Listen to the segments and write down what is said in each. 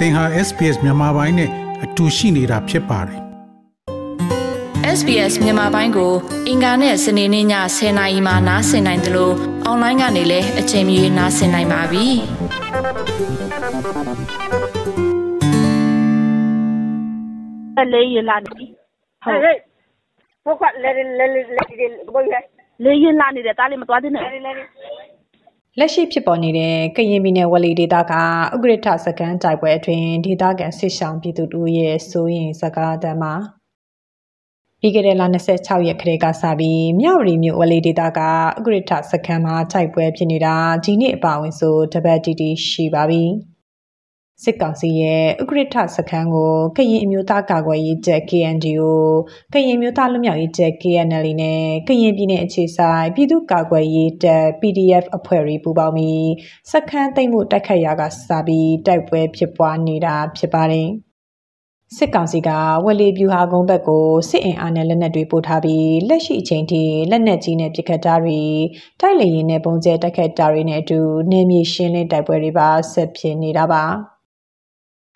သင်ဟာ SPS မြန်မာပိုင်းနဲ့အတူရှိနေတာဖြစ်ပါတယ် SBS မြန်မာပိုင်းကို အင်ကာနဲ့စနေနေ့ည10:00နာရီမှနားဆင်နိုင်တယ်လို့အွန်လိုင်းကနေလည်းအချိန်မီနားဆင်နိုင်ပါပြီ။လေးရင်လာနေပြီ။ဟုတ်။ဟုတ်ကလေလေလေလေဘယ်လဲ။လေးရင်လာနေတယ်တားလေးမသွားသေးနဲ့။ လက်ရှိဖြစ်ပေါ်နေတဲ့ကရင်ပြည်နယ်ဝလီဒေသကဥက္ကဋ္ဌစကန်တိုက်ပွဲအတွင်းဒေသခံဆစ်ဆောင်ပြည်သူတို့ရဲ့စိုးရင်စကားတမ်းမှာပြီးခဲ့တဲ့လ26ရက်ခရေကစပြီးမြောက်ရီမြို့ဝလီဒေသကဥက္ကဋ္ဌစကန်မှာတိုက်ပွဲဖြစ်နေတာဒီနေ့အပါဝင်ဆိုတပတ်တီတီရှိပါပြီ။ စစ်ကောင်စီရဲ့ဥက္ကဋ္ဌစခန်းကိုကရင်အမျိုးသားကာကွယ်ရေးတပ် KNDO ကရင်မျိုးသားလူမျိုးရေးတပ် KNL နဲ့ကရင်ပြည်နယ်အခြေဆိုင်ပြည်သူ့ကာကွယ်ရေးတပ် PDF အဖွဲ့တွေပူးပေါင်းပြီးစခန်းသိမ်းမှုတိုက်ခတ်ရာကစပြီးတိုက်ပွဲဖြစ်ပွားနေတာဖြစ်ပါတယ်စစ်ကောင်စီကဝက်လီပြူဟာကုန်းဘက်ကိုစစ်အင်အားနဲ့လက်နက်တွေပို့ထားပြီးလက်ရှိအချိန်ထိလက်နက်ကြီးနဲ့ပစ်ခတ်တာတွေတိုက်လေရင်နဲ့ပုံကျဲတိုက်ခတ်တာတွေနဲ့အတူနေမြေရှင်းလင်းတိုက်ပွဲတွေပါဆက်ဖြစ်နေတာပါ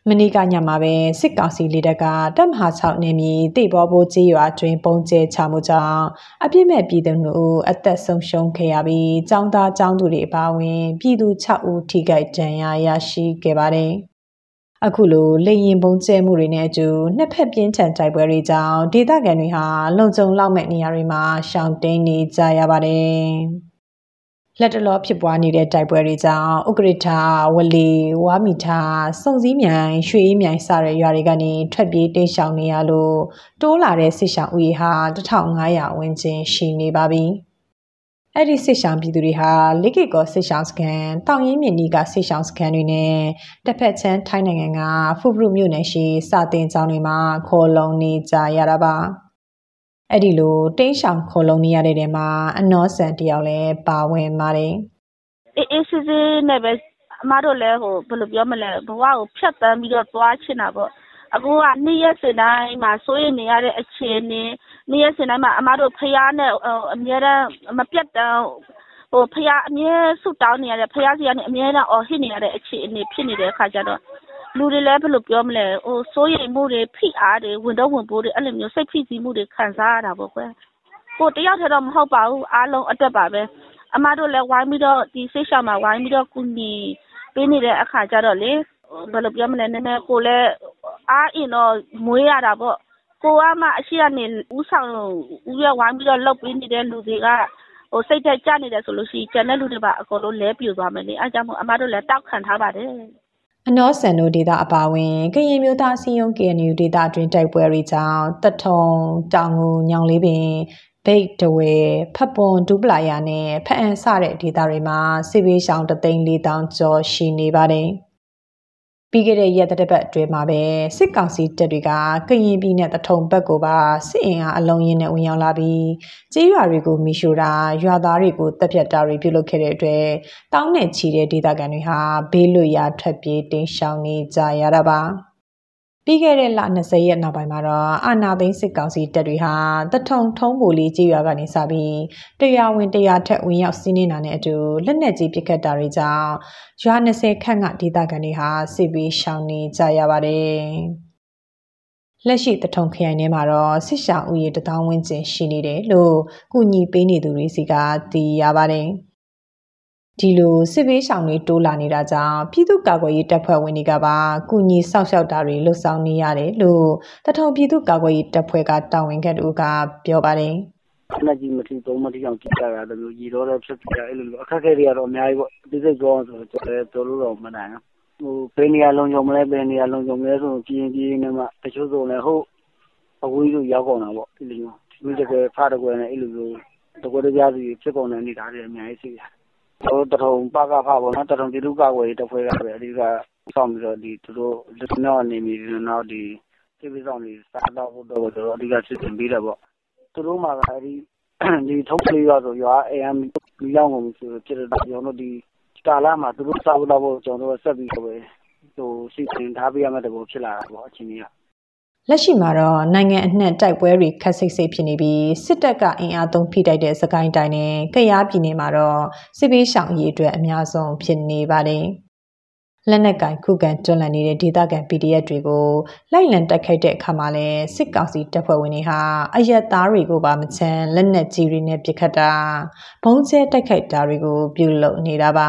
မနေ့ကညမှာပဲစစ်ကောင်စီလေတပ်ကတပ်မဟာ6နေမြေတိဘောဘိုးကြီးရွာတွင်ပုံကျဲချမှုကြောင့်အပြစ်မဲ့ပြည်သူတို့အသက်ဆုံးရှုံးခဲ့ရပြီးចောင်းသားចောင်းသူတွေအပါအဝင် ပြည်သူ6ဦးထိခိုက်ဒဏ်ရာရရှိခဲ့ပါတယ်။အခုလိုလေရင်ပုံကျဲမှုတွေနဲ့အတူနှစ်ဖက်ပြင်းထန်တိုက်ပွဲတွေကြောင့်ဒေသခံတွေဟာလုံခြုံလောက်မဲ့နေရာတွေမှာရှောင်တိန်နေကြရပါတယ်။ လက်တလောဖြစ်ပွားနေတဲ့တိုက်ပွဲတွေကြောင့်ဥက္ကဋ္ဌဝလီဝါမီထာစုံစည်းမြိုင်ရွှေအေးမြိုင်စတဲ့ရွာတွေကနေထွက်ပြေးတိမ်းရှောင်နေရလို့တိုးလာတဲ့စစ်ရှောင်ဦးရေဟာ1500ဝန်းကျင်ရှိနေပါပြီ။အဲ့ဒီစစ်ရှောင်ပြည်သူတွေဟာလိကိကောစစ်ရှောင်စခန်းတောင်ရင်းမြစ်နီကစစ်ရှောင်စခန်းတွေနဲ့တစ်ဖက်ချမ်းထိုင်းနိုင်ငံကဖူဖရုမြို့နယ်ရှိစာတင်ကျောင်းတွေမှာခေါ်လုံနေကြရတာပါ။ အဲ့ဒီလိုတိန့်ဆောင်ခေါ်လုံးနေရတဲ့တဲမှာအနောဆန်တယောက်လည်းပါဝင်ပါတယ်အေးအေးစစ်စစ်နဲ့ပဲအမတို့လည်းဟိုဘယ်လိုပြောမလဲဘဝကိုဖြတ်တန်းပြီးတော့သွားချင်တာပေါ့အခုကနေ့ရက်စင်တိုင်းမှာစိုးရိမ်နေရတဲ့အခြေအနေနေ့ရက်စင်တိုင်းမှာအမတို့ဖះနဲ့အမြဲတမ်းမပြတ်တမ်းဟိုဖះအမြဲဆုတောင်းနေရတဲ့ဖះစီကနေအမြဲတမ်းအော်ဟစ်နေရတဲ့အခြေအနေဖြစ်နေတဲ့အခါကျတော့ လူတွေလည်းဘယ်လိုပြောမလဲဟိုစိုးရိမ်မှုတွေဖိအားတွေဝင်တော့ဝင်ပိုးတွေအဲ့လိုမျိုးစိတ်ဖိစီးမှုတွေခံစားရတာပေါ့ကွယ်ကိုတယောက်တည်းတော့မဟုတ်ပါဘူးအားလုံးအတွက်ပါပဲအမတို့လည်းဝိုင်းပြီးတော့ဒီစိတ်ရှောင်မှာဝိုင်းပြီးတော့ကူညီပေးနေတဲ့အခါကျတော့လေဘယ်လိုပြောမလဲနည်းနည်းကိုလည်းအားအင်တော့မွေးရတာပေါ့ကိုကမှအရှိကနေဥဆောင်ဦးရဝိုင်းပြီးတော့လှုပ်ပေးနေတဲ့လူတွေကဟိုစိတ်သက်ကြနေတယ်ဆိုလို့ရှိရင်ကျန်တဲ့လူတွေပါအကုန်လုံးလဲပြူသွားမယ်လေအဲကြောင့်မို့အမတို့လည်းတောက်ခံထားပါတယ် အနောဆန်တို့ဒေသအပါဝင်ကရင်မျိုးသားစီယုံ KNU ဒေသအတွင်းတိုက်ပွဲတွေကြောင့်တထုံတောင်ငူညောင်လေးပင်ဘိတ်တဝဲဖက်ပွန်ဒူပလာယာနဲ့ဖက်အန်စတဲ့ဒေသတွေမှာစစ်ဘေးရှောင်တသိန်း၄000ကျော်ရှိနေပါတယ်။ ပြီးခဲ့တဲ့ရက်တစ်ပတ်အတွင်းမှာပဲစစ်ကောင်စီတပ်တွေကကရင်ပြည်နယ်တထုံဘက်ကိုပါစစ်အင်အားအလုံးရင်းနဲ့ဝင်ရောက်လာပြီးကြေးရွာတွေကိုမိရှို့တာရွာသားတွေကိုတပ်ဖြတ်တာတွေပြုလုပ်ခဲ့တဲ့အတွက်တောင်းနဲ့ချီတဲ့ဒေသခံတွေဟာဘေးလွတ်ရာထွက်ပြေးတိမ်းရှောင်နေကြရတာပါ။ ပြီးခဲ့တဲ့လ20ရက်နောက်ပိုင်းမှာတော့အာနာသိန်းစစ်ကောင်စီတပ်တွေဟာတထုံထုံးပူလီကြေးရွာကနေစပြီးတရားဝင်တရားထက်ဝင်ရောက်စီးနေတာနဲ့အတူလက်နက်ကြီးပစ်ခတ်တာတွေကြောင့်ရွာ20ခန့်ကဒေသခံတွေဟာစစ်ပေးရှောင်နေကြရပါတယ်။လက်ရှိတထုံခရိုင်ထဲမှာတော့စစ်ရှောင်ဦးရေတထောင်ဝန်းကျင်ရှိနေတယ်လို့ကုညီပေးနေသူတွေစီကသိရပါတယ်။ ဒီလိုစစ်ဘေးရှောင်တွေတိုးလာနေတာကြောင့်ပြည်သူ့ကာကွယ်ရေးတပ်ဖွဲ့ဝင်တွေကပါကုညီဆောက်ရှောက်တာတွေလှုပ်ဆောင်နေရတယ်လို့တထုံပြည်သူ့ကာကွယ်ရေးတပ်ဖွဲ့ကတာဝန်ခံတို့ကပြောပါတယ်။လက်ကြီးမထီသုံးမထီအောင်ကြည့်ကြတာလို့ရီတော့လည်းဖြစ်ကြအဲ့လိုလိုအခက်အခဲတွေကတော့အများကြီးပေါ့ဒီစိတ်ကြောအောင်ဆိုတော့တော်လို့တော့မနိုင်ဘူးဟိုဘယ်နေရာလုံခြုံမလဲဘယ်နေရာလုံခြုံမလဲဆိုကြည်ကြည်နေမှတချို့ဆိုလည်းဟုတ်အဝေးလိုရောက်ကုန်တာပေါ့ဒီလိုမျိုးဒီတကယ်ဖားတကွယ်နဲ့အဲ့လိုလိုတကွယ်တကြားစီဖြစ်ကုန်တဲ့နေတာတွေအများကြီးရှိတယ် ကျနော်တို့ သထုံ ပကဖ ပေါ့နော် သထုံပြည်သူ့ကာကွယ်ရေးတပ်ဖွဲ့ကပဲ အဓိက ဦးဆောင်ပြီးတော့ သူတို့ လွတ်မြောက်နယ်မြေတွေ နောက်စစ်ဘေးရှောင်တွေ စားသောက်ဖို့အတွက်ကိုကျနော်တို့ အဓိက စီစဉ်ပေးတယ်ပေါ့။သူတို့မှာကထုံးကလေးရွာဆို ရွာက အိမ်က မီးလောင်ကုန်ပြီ ဖြစ်တဲ့အတွက် ကျနော်တို့ကာလမှာ သူတို့ စားဖို့ သောက်ဖို့ ကျနော်တို့ဆက်ပြီးတော့စီစဉ်ထားပေးရမယ့် သဘော ဖြစ်လာတာပေါ့ အခြေအနေက လက်ရှိမှာတော့နိုင်ငံအနှံ့တိုက်ပွဲတွေခက်ဆိတ်ဆိတ်ဖြစ်နေပြီးစစ်တပ်ကအင်အားသုံးဖိတိုက်တဲ့စကိုင်းတိုင်းနဲ့ကရားပြည်နယ်မှာတော့စစ်ပေးရှောင်အရေးအတွက်အများဆုံးဖြစ်နေပါတယ်လက်နက်ကင်ခုခံတွန်းလှန်နေတဲ့ဒေသခံ PDF တွေကိုလိုက်လံတိုက်ခိုက်တဲ့အခါမှာလဲစစ်ကောင်စီတပ်ဖွဲ့ဝင်တွေဟာအရက်သားတွေကိုပါမချမ်းလက်နက်ကြီးတွေနဲ့ပစ်ခတ်တာဘုံကျဲတိုက်ခိုက်တာတွေကိုပြုလုပ်နေတာပါ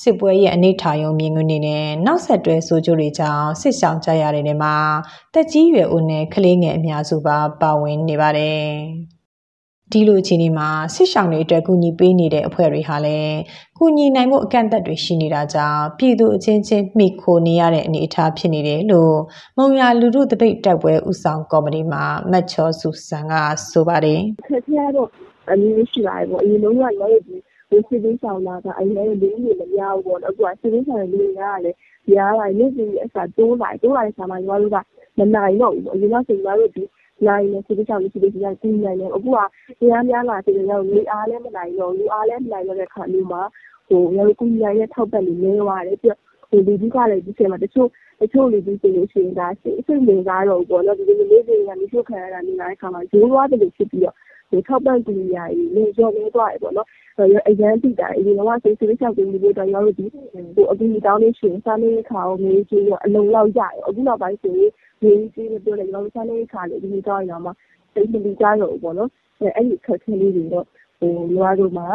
စစ်ပွဲရဲ့အနိဋ္ဌာယုံမြင်ကွင်းနေနဲ့နောက်ဆက်တွဲဆိုကြတွေကြောင့်စစ်ဆောင်ကြရတဲ့နေမှာတက်ကြီးရွယ်ဦးနဲ့ကလေးငယ်အများစုပါပါဝင်နေပါတယ်ဒီလိုအခြေအနေမှာဆစ်ဆောင်တွေအတွက်ကူညီပေးနေတဲ့အဖွဲ့တွေဟာလည်းကူညီနိုင်မှုအကန့်အသတ်တွေရှိနေတာကြောင့်ပြည်သူအချင်းချင်းမိခိုနေရတဲ့အနေအထားဖြစ်နေတယ်လို့မုံရလူထုတပိတ်တက်ပွဲဥဆောင်ကော်မတီမှမတ်ချောစုစံကဆိုပါတယ်ခက်ခဲတော့အမျိုးရှိပါတယ်ပေါ့အရင်လုံးကလည်း ဒီဒီစစ်ပေးဆောင်လာကအရင်ကလေးတွေမများဘူးပေါ့အခုကစစ်ပေးဆောင်လေးတွေကလည်းရားလာနေ့စဉ်အစားတိုးလာတိုးလာတဲ့ဆာမညီမတို့ကမနိုင်တော့ဘူးအရင်ကဆိုညီမတို့ဒီနိုင်နေစစ်ပေးဆောင်လေးစစ်ပေးဆောင်ကူနိုင်တယ်အခုကတရားများလာတဲ့ကြောင့်လေအားလည်းမနိုင်တော့လူအားလည်းမနိုင်တော့တဲ့ခါမျိုးမှာဟိုရကူညီရတဲ့ထောက်ပံ့နေနေပါတယ်ပြဟိုဒီဒီကလည်းဒီချိန်မှာတချို့တချို့လူတွေဆိုလို့ရှိရင်ဒါစိတ်စိတ်ဝင်စားတော့ပေါ့နော်ဒီလိုလေးတွေကနေချုပ်ခံရတာနေလာတဲ့ခါမှာရိုးသွားတယ်လို့ဖြစ်ပြီးတော့ ဒီထောက်ပံ့ကူညီရည်လေကြော်နေသွားတယ်ပေါ့နော်အရန်တိတာအရင်တော့ဆေးဆေးချောက်တင်ပြီးတော့ရောတို့ဒီဟိုအကူကြီးတောင်းလေးရှင်စားလေးခါကိုမေးကြည့်ရအလုံးလောက်ရတယ်အခုနောက်ပိုင်းဆိုရင်မေးကြည့်လို့ပြောတယ်ရောစားလေးခါလေးဒီတော့ရမှာစိတ်မလီကြရောပေါ့နော်အဲအဲ့ဒီခက်ခဲလေးတွေတော့ဟိုညီမတို့မှာ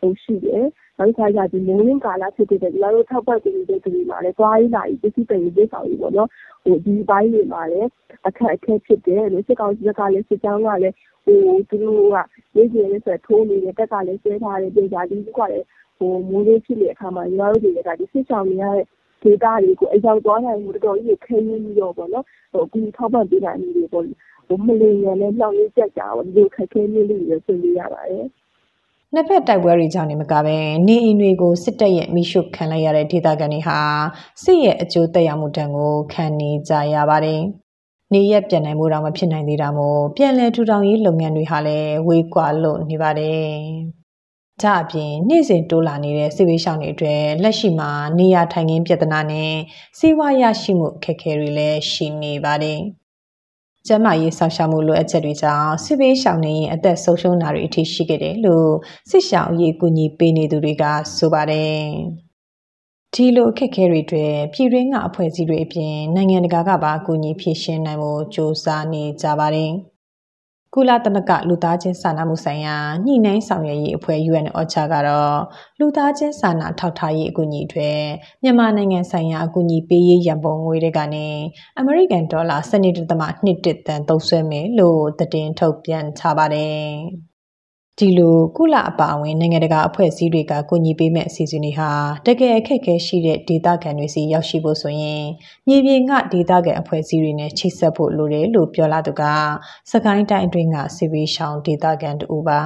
ဟိုရှိတယ် နောက်တစ်ခါကျဒီမိုးရင်းကာလဖြစ်တဲ့ဒီလိုတို့ထောက်ပတ်ပြီးတဲ့ဒီမှာလည်းသွားရင်းလာပြီးပစ္စည်းတွေရေးဆောင်ပြီးပေါ့နော်ဟိုဒီဘိုင်းတွေမှာလည်းအခက်အခဲဖြစ်တယ်လို့စစ်ကောင်စီကလည်းစစ်ကြောင်းကလည်းဟိုသူတို့ကရေးကြရေးဆိုထိုးနေတဲ့တက်ကလည်းဆွဲထားတဲ့ပြည်သာဒီကလည်းဟိုမိုးလေးဖြစ်တဲ့အခါမှာညီမတို့တွေကဒီစစ်ဆောင်နေရတဲ့ဒေတာတွေကိုအရောက်သွားနိုင်မှုတော်တော်ကြီးခဲရင်းပြီးတော့ပေါ့နော်ဟိုအခုထောက်ပံ့ပေးနိုင်နေတယ်ပေါ့ဟိုမလီရန်နဲ့နှောက်ရည်ကြက်ကြအောင်ဒီခက်ခဲလေးလေးတွေဆွေးနွေးရပါတယ် နှစ်ဖက်တိုက်ပွဲတွေကြောင့်နေမကဘဲနေအိမ်တွေကိုစစ်တပ်ရဲ့မိရှုခံလိုက်ရတဲ့ဒေသခံတွေဟာစစ်ရဲ့အကျိုးသက်ရောက်မှုတံကိုခံနေကြရပါတယ်။နေရက်ပြန်နိုင်မှုတော့မဖြစ်နိုင်သေးတာမို့ပြန်လည်ထူထောင်ရေးလုပ်ငန်းတွေဟာလည်းဝေးကွာလို့နေပါတယ်။ဒါအပြင်နေ့စဉ်တိုးလာနေတဲ့စစ်ဘေးရှောင်တွေအတွက်လက်ရှိမှာနေရထိုင်ခင်းပြဿနာနဲ့စေဝါရရှိမှုအခက်အခဲတွေလည်းရှိနေပါတယ်။ ကျန်းမာရေးဆောင်ရှားမှုလိုအပ်ချက်တွေကြောင့်စစ်ဘေးရှောင်နေရင်အသက်ဆုံးရှုံးတာတွေအထိရှိခဲ့တယ်လို့စစ်ရှောင်အရေးကူညီပေးနေသူတွေကဆိုပါတယ်။ဒီလိုအခက်အခဲတွေတွေပြည်တွင်းကအဖွဲ့အစည်းတွေအပြင်နိုင်ငံတကာကပါအကူအညီဖြည့်ရှင်းနိုင်ဖို့စ조사နေကြပါတယ်။ ကုလသမဂ္ဂလူသားချင်းစာနာမှုဆိုင်ရာညှိနှိုင်းဆောင်ရွက်ရေးအဖွဲ့ UN OCHA ကတော့လူသားချင်းစာနာထောက်ထားရေးအကူအညီတွေမြန်မာနိုင်ငံဆိုင်ရာအကူအညီပေးရေးရန်ပုံငွေတွေကနေအမေရိကန်ဒေါ်လာ12.2တန်သုံးစွဲမယ်လို့သတင်းထုတ်ပြန်ထားပါတယ်။ ဒီလိုကုလအပါအဝင်နိုင်ငံတကာအဖွဲ့အစည်းတွေကကူညီပေးမဲ့အစီအစဉ်တွေဟာတကယ်အခက်အခဲရှိတဲ့ဒေသခံတွေစီရောက်ရှိဖို့ဆိုရင်မြေပြင်ကဒေသခံအဖွဲ့အစည်းတွေနဲ့ချိတ်ဆက်ဖို့လိုတယ်လို့ပြောလာသူကစကိုင်းတိုင်းအတွင်းကစီဗီရှောင်းဒေသခံတူပါ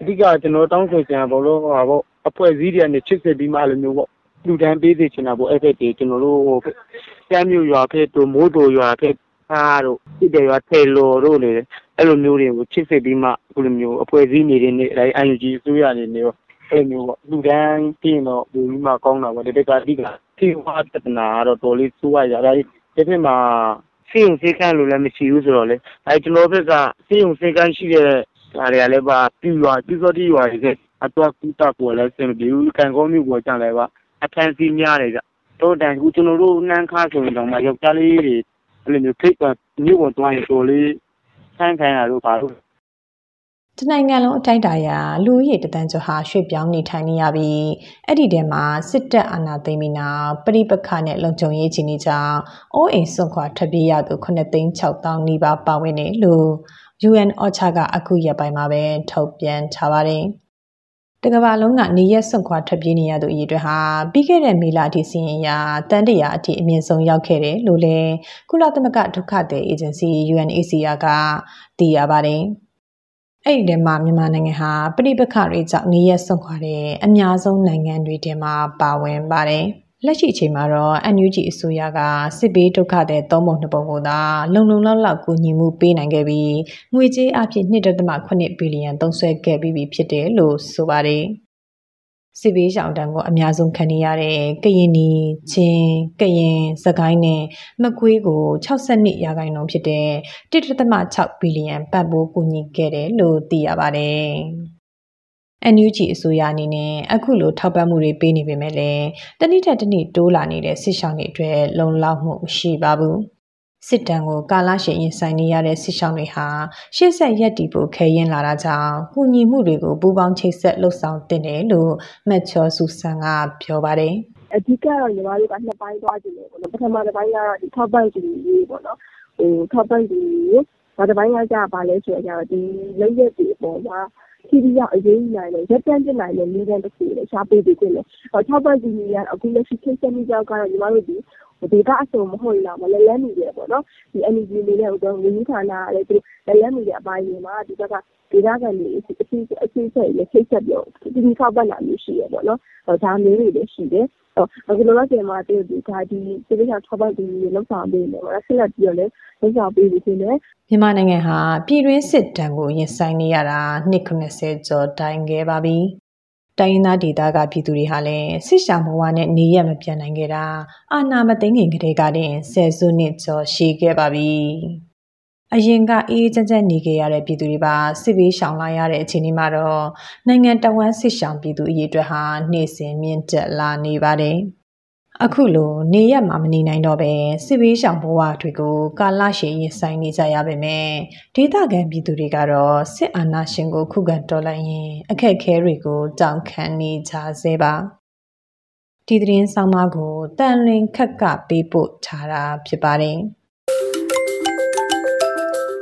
အဓိကကျွန်တော်တောင်းဆိုချင်တာဘောလို့ဟာပေါ့အဖွဲ့အစည်းတွေနဲ့ချိတ်ဆက်ပြီးမှလိုမျိုးပေါ့လူတန်းပေးစေချင်တာပေါ့အဲ့ဖက်တွေကျွန်တော်တို့ကျမ်းမြို့ရွာဖက်တို့မိုးတို့ရွာဖက် အားတို့စစ်တယ်ရွာထဲလော်တို့လေအဲ့လိုမျိုးတွေကိုချစ်စစ်ပြီးမှအခုလိုမျိုးအဖွဲ့အစည်းနေတွေနဲ့အဲ IUG အစိုးရနေနေရောအဲ့လိုမျိုးပေါ့လူတန်းပြင်တော့ဘူပြီးမှကောင်းတာပေါ့ဒီတက်ကတိကစီဝါတနာတော့တော်လေးစိုးရရဒါဒီဖြစ်မှာစီုံစေကန်းလို့လည်းမရှိဘူးဆိုတော့လေအဲကျွန်တော်ဘက်ကစီုံစေကန်းရှိတဲ့ဒါတွေကလည်းပါပြရွာပြစောတိရွာတွေကအတော့ကူတာကိုလည်းစင်ပြီးကန်ကောမျိုးကိုကြံလိုက်ပါအခန်းစီများတယ်ကြတော့တန်ကူကျွန်တော်တို့နှမ်းခါဆိုရင်တော့မယောက်ျားလေးတွေ အဲ့လိုမျိုးထိတ်ကမြို့ပေါ်သွားရင်တော်လေးဆန်းခိုင်းတာတို့ပါလို့တနိုင်ငံလုံးအတိုင်းတာရာလူဦးရေတသန်းကျော်ဟာရွှေ့ပြောင်းနေထိုင်နေရပြီးအဲ့ဒီထဲမှာစစ်တပ်အာဏာသိမ်းပြီးနောက်ပြိပခနဲ့လုံခြုံရေးချင်းကြောင့်အိုးအိမ်စွန့်ခွာထွက်ပြေးရသူ9,600နီးပါးပါဝင်တယ်လို့ UN OCHA ကအခုရက်ပိုင်းမှာပဲထုတ်ပြန်ထားပါတယ်။ တကဘာလုံးကနေရက်စွန့်ခွာထွက်ပြေးနေရသူအရေအတွက်ဟာပြီးခဲ့တဲ့မေလအထိစီရင်ရာတန်တရာအထိအမြင့်ဆုံးရောက်ခဲ့တယ်လို့လည်းကုလသမဂ္ဂဒုက္ခသည်အေဂျင်စီ UNHCR ကသိရပါတယ်။အဲ့ဒီထဲမှာမြန်မာနိုင်ငံဟာပြိပခတွေကြောင့်နေရက်စွန့်ခွာတဲ့အများဆုံးနိုင်ငံတွေထဲမှာပါဝင်ပါတယ်။ လက်ရှိအချိန်မှာတော့ NUG အစိုးရကစစ်ဘေးဒုက္ခတဲ့သုံးပုံနှစ်ပုံကိုသာလုံလုံလောက်လောက်ကူညီမှုပေးနိုင်ခဲ့ပြီးငွေကြေးအဖြစ်2.8ဘီလီယံသုံးစွဲခဲ့ပြီးဖြစ်တယ်လို့ဆိုပါတယ်စစ်ဘေးရှောင်တန်းကိုအများဆုံးခံနေရတဲ့ကရင်နီချင်းကရင်စကိုင်းနဲ့မကွေးကို62ရာခိုင်နှုန်းဖြစ်တဲ့1.6ဘီလီယံပတ်ပိုးကူညီခဲ့တယ်လို့သိရပါတယ် NUG အစိုးရအနေနဲ့ အခုလို ထောက်ပံ့မှုတွေ ပေးနေပေမဲ့လည်း တနည်းထက်တစ်နည်းတိုးလာနေတဲ့ စစ်ဆောင်တွေအတွက် လုံလောက်မှု မရှိပါဘူး စစ်တမ်းကို ကာလရှည် ရင်ဆိုင်နေရတဲ့ စစ်ဆောင်တွေဟာ ရှေ့ဆက်ရက်တီဖို့ ခဲရင်လာတာကြောင့်ကုညီမှုတွေကို ပူးပေါင်းချိတ်ဆက်လှုပ်ဆောင်တင်တယ်လို့မက်ချောဆူဆန်ကပြောပါတယ် အဓိကတော့ ညီမတို့က နှစ်ပိုင်းသွားကြည့်တယ်ပေါ့နော် ပထမတစ်ပိုင်းကတော့ ဒီထောက်ပံ့ကြည့်ရေးပေါ့နော်ဟိုထောက်ပံ့ကြည့်ရေး နောက်တစ်ပိုင်းကကြာပါလဲဆိုတော့ ဒီလက်ရက်တွေအပေါ်မှာ ခီးရီရောက်အရေးကြီးနိုင်တယ်ရက်တန်းပြနိုင်တဲ့မျိုးတစ်ခုကိုရှားပေးပေးတယ်။ဟောထောက်ပံ့ကြည့်ရေးကအခုလက်ရှိခေတ်ဆက်မှုကြောင့်ကတော့ညီမတို့ဒီဒေတာအစုံမဟုတ်လားမလဲလဲနေတယ်ပေါ့နော်ဒီ energy လေးနဲ့တော့ဝင်းကြီးဌာနကလည်းဒီလဲလဲနေတဲ့အပိုင်းတွေမှာဒီဘက်ကဒေတာကနေအစီအစီအစီဆက်ရခိတ်ဆက်ပြောဒီဒီထောက်ပံ့လာမျိုးရှိရပေါ့နော်ဟောဒါမျိုးတွေလည်းရှိတယ် အခုလောလောဆယ်မှာဒီဒါဒီစိတ်ချထောက်ပံ့ပြီးလောက်ဆောင်ပေးနေတော့ဆက်လက်ပြီးတော့လည်းလောက်ဆောင်ပေးပြီးနေတယ်မြန်မာနိုင်ငံဟာပြည်တွင်းစစ်တမ်းကိုရင်ဆိုင်နေရတာနှစ်90ကျော်တိုင်ခဲ့ပါပြီ။တိုင်းရင်းသားဒေသကပြည်သူတွေဟာလည်းစစ်ရှောင်ဘဝနဲ့နေရမပြန်နိုင်ခဲ့တာအာဏာမသိမ်းခင်ကတည်းကတင်ဆယ်စုနှစ်ကျော်ရှိခဲ့ပါပြီ။ အရင်ကအေးအေးချမ်းချမ်းနေခဲ့ရတဲ့ပြည်သူတွေပါစစ်ဘေးရှောင်လာရတဲ့အခြေအနေမှာတော့နိုင်ငံတော်ဝန်စစ်ရှောင်ပြည်သူအရေးအတွက်ဟာနေ့စဉ်မြင့်တက်လာနေပါတယ်။အခုလိုနေရမှာမနေနိုင်တော့ပဲစစ်ဘေးရှောင်ဘဝတွေကိုကာလရှည်ရင်ဆိုင်နေကြရပါမယ်ဒေသခံပြည်သူတွေကတော့စစ်အာဏာရှင်ကိုခုခံတော်လှန်ရင်အခက်အခဲတွေကိုတောင်းခံနေကြဆဲပါဒီသတင်းဆောင်မကိုတန်လွင်ခက်ကပေးပို့ထားတာဖြစ်ပါတယ်